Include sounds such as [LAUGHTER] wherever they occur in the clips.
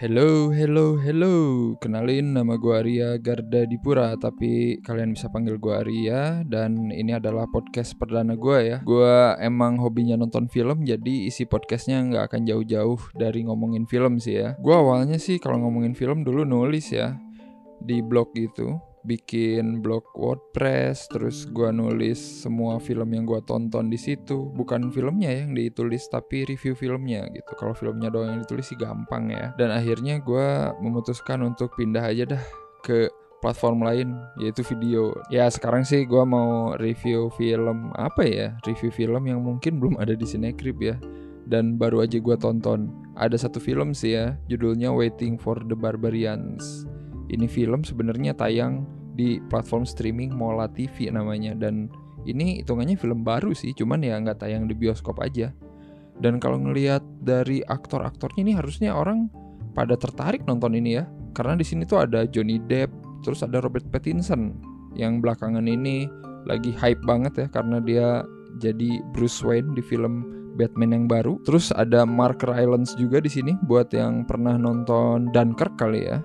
Hello, hello, hello. Kenalin nama gue Arya Garda Dipura, tapi kalian bisa panggil gue Arya dan ini adalah podcast perdana gue ya. Gue emang hobinya nonton film, jadi isi podcastnya nggak akan jauh-jauh dari ngomongin film sih ya. Gue awalnya sih kalau ngomongin film dulu nulis ya di blog gitu bikin blog WordPress, terus gua nulis semua film yang gua tonton di situ. Bukan filmnya yang ditulis, tapi review filmnya gitu. Kalau filmnya doang yang ditulis sih gampang ya. Dan akhirnya gua memutuskan untuk pindah aja dah ke platform lain yaitu video. Ya sekarang sih gua mau review film apa ya? Review film yang mungkin belum ada di Cinecrip ya. Dan baru aja gua tonton. Ada satu film sih ya, judulnya Waiting for the Barbarians ini film sebenarnya tayang di platform streaming Mola TV namanya dan ini hitungannya film baru sih, cuman ya nggak tayang di bioskop aja. Dan kalau ngelihat dari aktor-aktornya ini harusnya orang pada tertarik nonton ini ya, karena di sini tuh ada Johnny Depp, terus ada Robert Pattinson yang belakangan ini lagi hype banget ya karena dia jadi Bruce Wayne di film Batman yang baru. Terus ada Mark Rylance juga di sini buat yang pernah nonton Dunkirk kali ya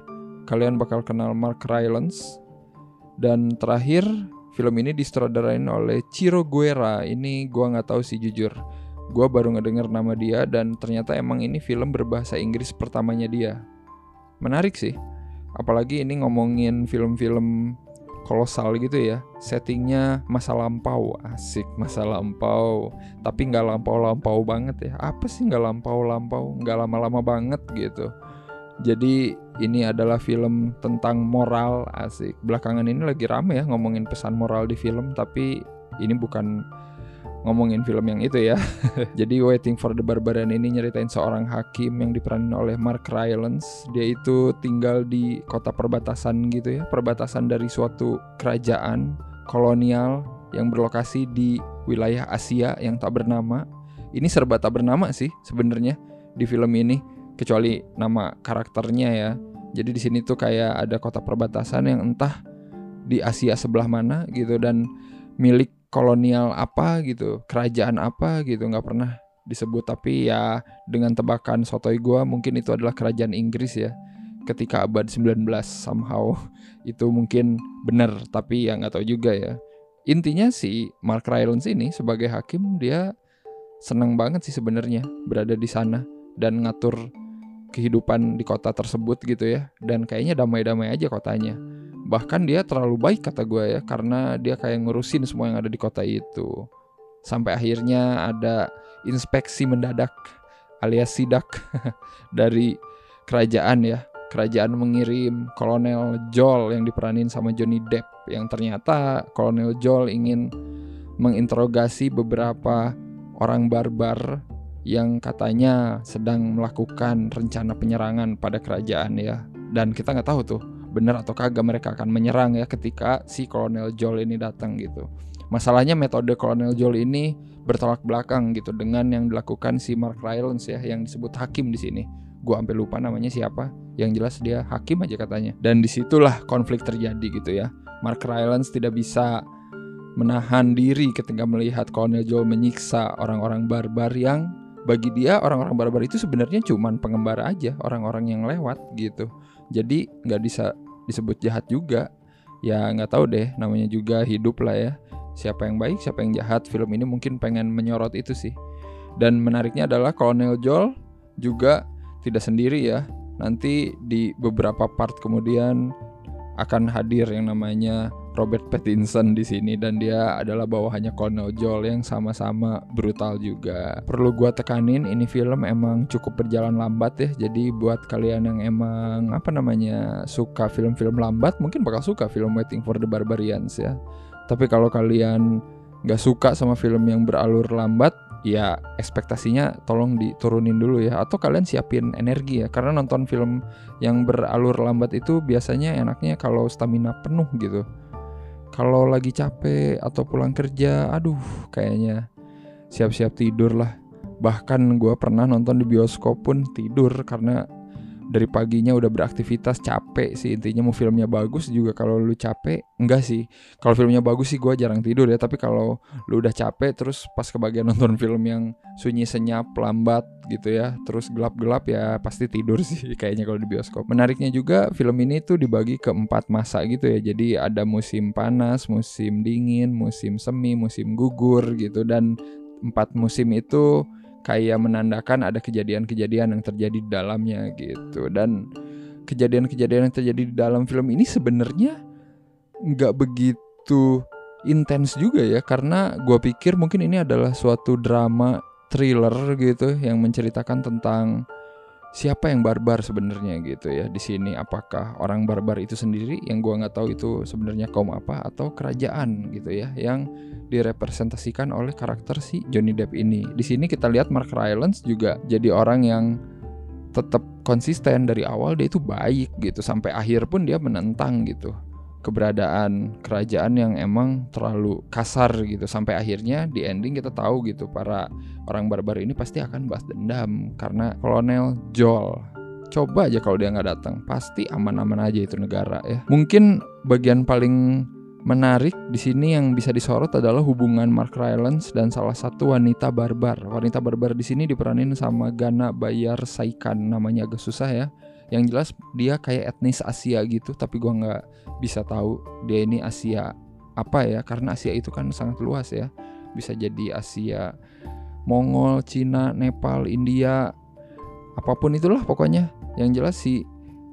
kalian bakal kenal Mark Rylance. Dan terakhir, film ini disutradarain oleh Ciro Guerra. Ini gua nggak tahu sih jujur. Gua baru ngedenger nama dia dan ternyata emang ini film berbahasa Inggris pertamanya dia. Menarik sih. Apalagi ini ngomongin film-film kolosal gitu ya settingnya masa lampau asik masa lampau tapi nggak lampau-lampau banget ya apa sih nggak lampau-lampau nggak lama-lama banget gitu jadi ini adalah film tentang moral asik. Belakangan ini lagi rame ya ngomongin pesan moral di film, tapi ini bukan ngomongin film yang itu ya. [LAUGHS] Jadi Waiting for the Barbarian ini nyeritain seorang hakim yang diperanin oleh Mark Rylance. Dia itu tinggal di kota perbatasan gitu ya, perbatasan dari suatu kerajaan kolonial yang berlokasi di wilayah Asia yang tak bernama. Ini serba tak bernama sih sebenarnya di film ini kecuali nama karakternya ya. Jadi di sini tuh kayak ada kota perbatasan yang entah di Asia sebelah mana gitu dan milik kolonial apa gitu, kerajaan apa gitu nggak pernah disebut. Tapi ya dengan tebakan sotoy gua mungkin itu adalah kerajaan Inggris ya. Ketika abad 19 somehow [LAUGHS] itu mungkin benar tapi ya nggak tahu juga ya. Intinya si Mark Rylance ini sebagai hakim dia senang banget sih sebenarnya berada di sana dan ngatur kehidupan di kota tersebut gitu ya. Dan kayaknya damai-damai aja kotanya. Bahkan dia terlalu baik kata gue ya karena dia kayak ngurusin semua yang ada di kota itu. Sampai akhirnya ada inspeksi mendadak alias sidak [LAUGHS] dari kerajaan ya. Kerajaan mengirim kolonel Joel yang diperanin sama Johnny Depp yang ternyata kolonel Joel ingin menginterogasi beberapa orang barbar yang katanya sedang melakukan rencana penyerangan pada kerajaan ya. Dan kita nggak tahu tuh benar atau kagak mereka akan menyerang ya ketika si Kolonel Joel ini datang gitu. Masalahnya metode Kolonel Joel ini bertolak belakang gitu dengan yang dilakukan si Mark Rylance ya yang disebut hakim di sini. Gua sampai lupa namanya siapa. Yang jelas dia hakim aja katanya. Dan di situlah konflik terjadi gitu ya. Mark Rylance tidak bisa menahan diri ketika melihat Kolonel Joel menyiksa orang-orang barbar yang bagi dia orang-orang barbar itu sebenarnya cuman pengembara aja orang-orang yang lewat gitu. Jadi nggak bisa disebut jahat juga. Ya nggak tahu deh namanya juga hidup lah ya. Siapa yang baik siapa yang jahat. Film ini mungkin pengen menyorot itu sih. Dan menariknya adalah Colonel Joel juga tidak sendiri ya. Nanti di beberapa part kemudian akan hadir yang namanya Robert Pattinson di sini dan dia adalah bawahannya Colonel Joel yang sama-sama brutal juga. Perlu gua tekanin ini film emang cukup berjalan lambat ya. Jadi buat kalian yang emang apa namanya suka film-film lambat mungkin bakal suka film Waiting for the Barbarians ya. Tapi kalau kalian nggak suka sama film yang beralur lambat ya ekspektasinya tolong diturunin dulu ya atau kalian siapin energi ya karena nonton film yang beralur lambat itu biasanya enaknya kalau stamina penuh gitu kalau lagi capek atau pulang kerja aduh kayaknya siap-siap tidur lah. Bahkan gue pernah nonton di bioskop pun tidur karena dari paginya udah beraktivitas capek sih. Intinya mau filmnya bagus juga kalau lu capek enggak sih. Kalau filmnya bagus sih gue jarang tidur ya. Tapi kalau lu udah capek terus pas kebagian [LAUGHS] nonton film yang sunyi senyap lambat gitu ya terus gelap-gelap ya pasti tidur sih [LAUGHS] kayaknya kalau di bioskop. Menariknya juga film ini tuh dibagi ke empat masa gitu ya. Jadi ada musim panas musim dingin musim semi musim gugur gitu. Dan empat musim itu kayak menandakan ada kejadian-kejadian yang terjadi di dalamnya gitu. Dan kejadian-kejadian yang terjadi di dalam film ini sebenarnya nggak begitu intens juga ya karena gue pikir mungkin ini adalah suatu drama thriller gitu yang menceritakan tentang siapa yang barbar sebenarnya gitu ya di sini? Apakah orang barbar itu sendiri? Yang gue nggak tahu itu sebenarnya kaum apa atau kerajaan gitu ya yang direpresentasikan oleh karakter si Johnny Depp ini. Di sini kita lihat Mark Rylance juga jadi orang yang tetap konsisten dari awal dia itu baik gitu. Sampai akhir pun dia menentang gitu keberadaan kerajaan yang emang terlalu kasar gitu sampai akhirnya di ending kita tahu gitu para orang barbar ini pasti akan balas dendam karena kolonel Joel coba aja kalau dia nggak datang pasti aman-aman aja itu negara ya mungkin bagian paling menarik di sini yang bisa disorot adalah hubungan Mark Rylance dan salah satu wanita barbar. Wanita barbar di sini diperanin sama Gana Bayar Saikan, namanya agak susah ya. Yang jelas dia kayak etnis Asia gitu, tapi gua nggak bisa tahu dia ini Asia apa ya, karena Asia itu kan sangat luas ya. Bisa jadi Asia Mongol, Cina, Nepal, India, apa pun itulah pokoknya. Yang jelas si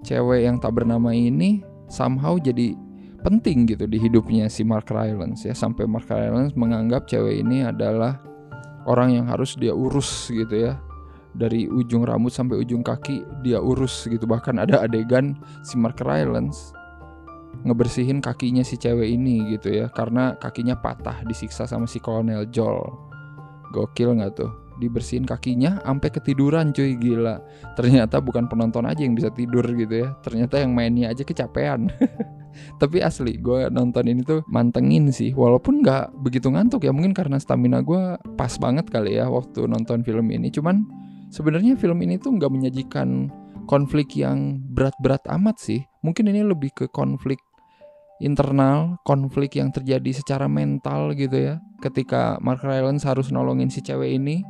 cewek yang tak bernama ini somehow jadi penting gitu di hidupnya si Mark Rylance ya sampai Mark Rylance menganggap cewek ini adalah orang yang harus dia urus gitu ya dari ujung rambut sampai ujung kaki dia urus gitu. Bahkan ada adegan si Mark Rylance ngebersihin kakinya si cewek ini gitu ya karena kakinya patah disiksa sama si Kolonel Joel. Gokil nggak tuh? Dibersihin kakinya sampai ketiduran cuy gila. Ternyata bukan penonton aja yang bisa tidur gitu ya. Ternyata yang mainnya aja kecapean. [LAUGHS] Tapi asli gue nonton ini tuh mantengin sih. Walaupun nggak begitu ngantuk ya mungkin karena stamina gue pas banget kali ya waktu nonton film ini. Cuman sebenarnya film ini tuh nggak menyajikan konflik yang berat-berat amat sih. Mungkin ini lebih ke konflik internal konflik yang terjadi secara mental gitu ya. Ketika Mark Rylance harus nolongin si cewek ini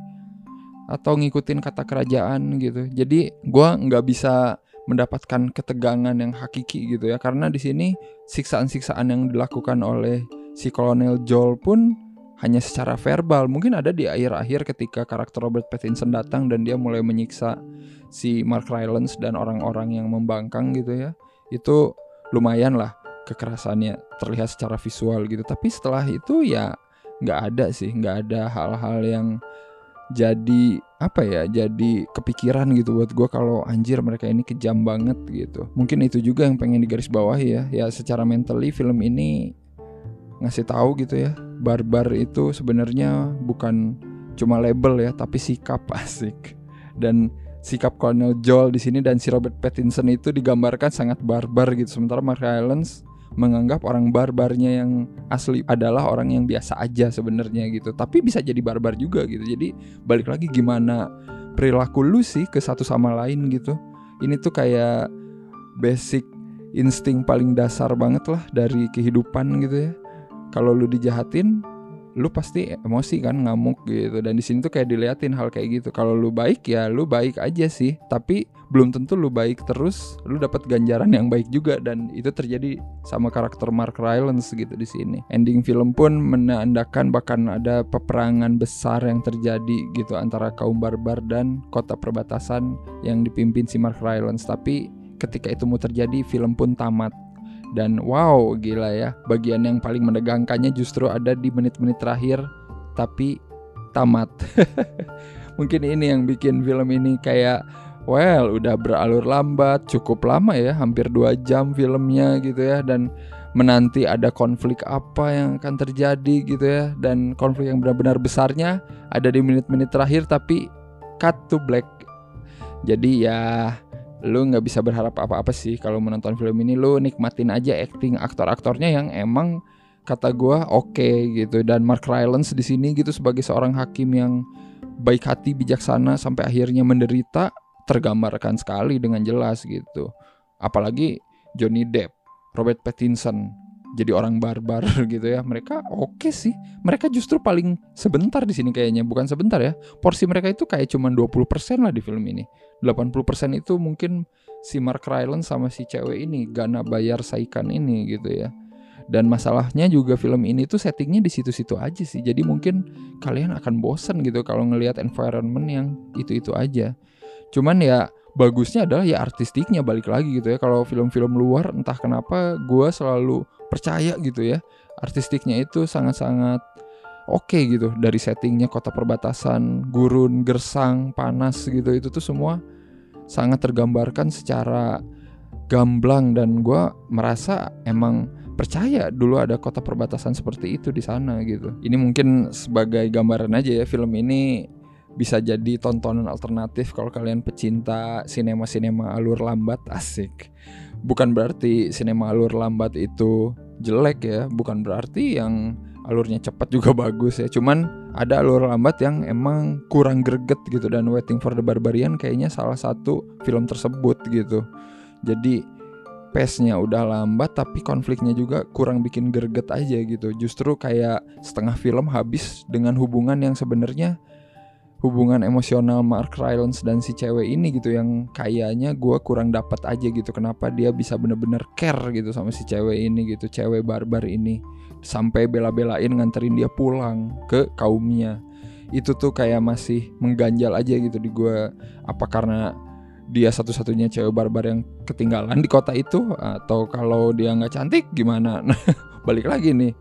atau ngikutin kata kerajaan gitu. Jadi gue nggak bisa mendapatkan ketegangan yang hakiki gitu ya. Karena di sini siksaan-siksaan yang dilakukan oleh si kolonel Joel pun hanya secara verbal. Mungkin ada di akhir-akhir ketika karakter Robert Pattinson datang dan dia mulai menyiksa si Mark Rylance dan orang-orang yang membangkang gitu ya. Itu lumayan lah kekerasannya terlihat secara visual gitu. Tapi setelah itu ya nggak ada sih nggak ada hal-hal yang jadi apa ya jadi kepikiran gitu buat gue kalau anjir mereka ini kejam banget gitu. Mungkin itu juga yang pengen digaris bawah ya. Ya secara mentally film ini ngasih tahu gitu ya. Barbar itu sebenarnya bukan cuma label ya tapi sikap [LAUGHS] asik. Dan sikap Colonel Joel di sini dan si Robert Pattinson itu digambarkan sangat barbar gitu. Sementara Mark Rylance menganggap orang barbarnya yang asli adalah orang yang biasa aja sebenarnya gitu. Tapi bisa jadi barbar juga gitu. Jadi balik lagi gimana perilaku lu sih ke satu sama lain gitu. Ini tuh kayak basic insting paling dasar banget lah dari kehidupan gitu ya kalau lu dijahatin lu pasti emosi kan ngamuk gitu. Dan di sini tuh kayak diliatin hal kayak gitu. Kalau lu baik ya lu baik aja sih. Tapi belum tentu lu baik terus lu dapat ganjaran yang baik juga. Dan itu terjadi sama karakter Mark Rylance gitu di sini. Ending film pun menandakan bahkan ada peperangan besar yang terjadi gitu antara kaum barbar dan kota perbatasan yang dipimpin si Mark Rylance. Tapi ketika itu mau terjadi film pun tamat dan wow gila ya. Bagian yang paling menegangkannya justru ada di menit-menit terakhir tapi tamat. [LAUGHS] Mungkin ini yang bikin film ini kayak well udah beralur lambat cukup lama ya hampir dua jam filmnya gitu ya. Dan menanti ada konflik apa yang akan terjadi gitu ya. Dan konflik yang benar-benar besarnya ada di menit-menit terakhir tapi cut to black. Jadi ya lu nggak bisa berharap apa-apa sih kalau menonton film ini. Lu nikmatin aja acting aktor-aktornya yang emang kata gue oke okay, gitu. Dan Mark Rylance di sini gitu sebagai seorang hakim yang baik hati bijaksana sampai akhirnya menderita tergambarkan sekali dengan jelas gitu. Apalagi Johnny Depp, Robert Pattinson, jadi orang barbar [LAUGHS] gitu ya. Mereka oke okay sih. Mereka justru paling sebentar di sini kayaknya. Bukan sebentar ya. Porsi mereka itu kayak cuma 20% lah di film ini. 80% itu mungkin si Mark Rylance sama si cewek ini Gana Bayar Saikan ini gitu ya. Dan masalahnya juga film ini tuh settingnya di situ-situ aja sih. Jadi mungkin kalian akan bosen gitu kalau ngelihat environment yang itu-itu aja. Cuman ya bagusnya adalah ya artistiknya balik lagi gitu ya. Kalau film-film luar entah kenapa gue selalu percaya gitu ya artistiknya itu sangat-sangat oke okay gitu. Dari settingnya kota perbatasan gurun gersang panas gitu itu tuh semua sangat tergambarkan secara gamblang. Dan gue merasa emang percaya dulu ada kota perbatasan seperti itu di sana gitu. Ini mungkin sebagai gambaran aja ya film ini bisa jadi tontonan alternatif kalau kalian pecinta sinema-sinema alur lambat asik. Bukan berarti sinema alur lambat itu jelek ya, bukan berarti yang alurnya cepat juga [LAUGHS] bagus ya. Cuman ada alur lambat yang emang kurang greget gitu dan Waiting for the Barbarian kayaknya salah satu film tersebut gitu. Jadi pace-nya udah lambat tapi konfliknya juga kurang bikin greget aja gitu. Justru kayak setengah film habis dengan hubungan yang sebenarnya hubungan emosional Mark Rylance dan si cewek ini gitu yang kayaknya gue kurang dapat aja gitu. Kenapa dia bisa bener-bener care gitu sama si cewek ini gitu cewek barbar ini. Sampai bela-belain nganterin dia pulang ke kaumnya. Itu tuh kayak masih mengganjal aja gitu di gue apa karena dia satu-satunya cewek barbar yang ketinggalan di kota itu? Atau kalau dia nggak cantik gimana? [LAUGHS] Balik lagi nih.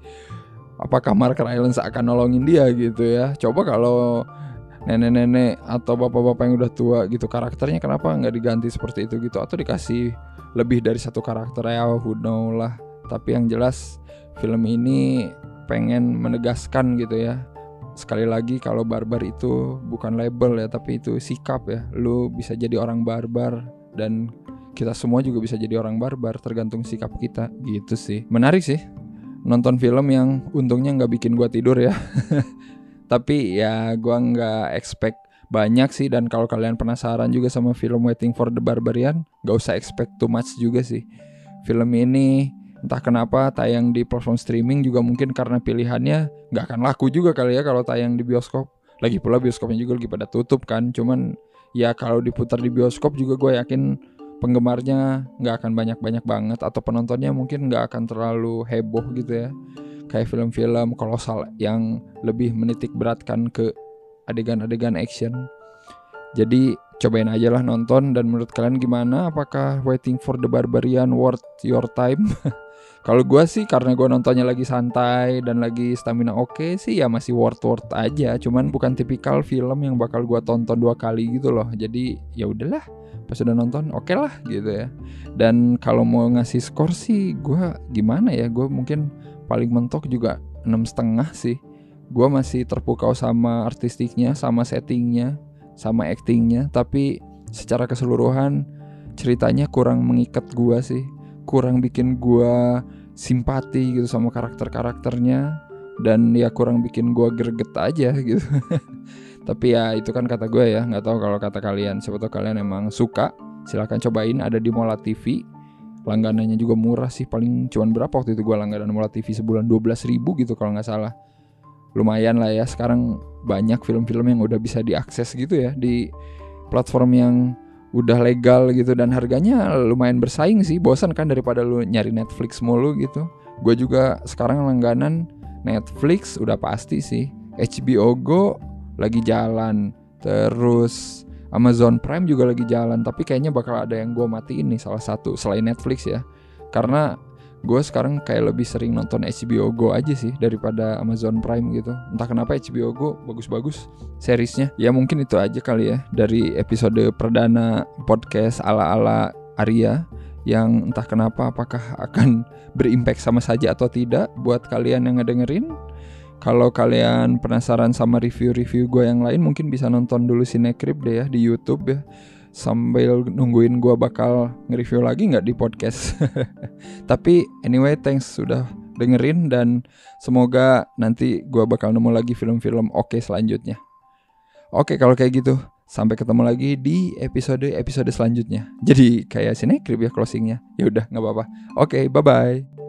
Apakah Mark Rylance akan nolongin dia gitu ya? Coba kalau nenek-nenek atau bapak-bapak yang udah tua gitu karakternya kenapa nggak diganti seperti itu gitu? Atau dikasih lebih dari satu karakter ya who know lah. Tapi yang jelas film ini pengen menegaskan gitu ya. Sekali lagi kalau barbar itu bukan label ya tapi itu sikap ya. Lu bisa jadi orang barbar dan kita semua juga bisa jadi orang barbar tergantung sikap kita. Gitu sih. Menarik sih nonton film yang untungnya nggak bikin gua tidur ya [LAUGHS] tapi ya gue nggak expect banyak sih. Dan kalau kalian penasaran juga sama film Waiting for the Barbarian gak usah expect too much juga sih. Film ini entah kenapa tayang di platform streaming juga mungkin karena pilihannya nggak akan laku juga kali ya kalau tayang di bioskop. Lagi pula bioskopnya juga lagi pada tutup kan. Cuman ya kalau diputar di bioskop juga gue yakin penggemarnya nggak akan banyak-banyak banget atau penontonnya mungkin nggak akan terlalu heboh gitu ya kayak film-film kolosal yang lebih menitik beratkan ke adegan-adegan action. Jadi cobain aja lah nonton dan menurut kalian gimana? Apakah Waiting for the Barbarian worth your time? [LAUGHS] Kalau gue sih karena gue nontonnya lagi santai dan lagi stamina oke okay, sih ya masih worth worth aja. Cuman bukan tipikal film yang bakal gue tonton dua kali gitu loh. Jadi ya udahlah pas udah nonton oke okay lah gitu ya. Dan kalau mau ngasih skor sih gue gimana ya? Gue mungkin paling mentok juga enam setengah sih. Gue masih terpukau sama artistiknya sama settingnya sama actingnya tapi secara keseluruhan ceritanya kurang mengikat gue sih. Kurang bikin gue simpati gitu sama karakter-karakternya dan ya kurang bikin gue greget aja [LAUGHS] gitu. Tapi ya itu kan kata gue ya nggak tahu kalau kata kalian. Siapa tahu kalian emang suka silahkan cobain. Ada di Mola TV langganannya juga murah sih paling cuman berapa waktu itu gue langganan Mola TV sebulan 12 ribu gitu kalau nggak salah. Lumayan lah ya sekarang banyak film-film yang udah bisa diakses gitu ya di platform yang udah legal gitu dan harganya lumayan bersaing sih. Bosan kan daripada lu nyari Netflix mulu gitu. Gue juga sekarang langganan Netflix udah pasti sih. HBO Go lagi jalan. Terus Amazon Prime juga lagi jalan tapi kayaknya bakal ada yang gue matiin nih salah satu selain Netflix ya. Karena gue sekarang kayak lebih sering nonton HBO Go aja sih daripada Amazon Prime gitu. Entah kenapa HBO Go bagus-bagus seriesnya. Ya mungkin itu aja kali ya dari episode perdana podcast ala-ala Arya yang entah kenapa apakah akan [LAUGHS] berimpact sama saja atau tidak buat kalian yang ngedengerin kalau kalian penasaran sama review-review gue yang lain mungkin bisa nonton dulu Cinecrip deh ya di YouTube ya sambil nungguin gue bakal nge-review lagi nggak di podcast. [LAUGHS] Tapi anyway thanks sudah dengerin dan semoga nanti gue bakal nemu lagi film-film oke okay selanjutnya. Oke kalau kayak gitu sampai ketemu lagi di episode episode selanjutnya. Jadi kayak Cinecrip ya closingnya. Ya udah nggak apa-apa. Oke bye bye.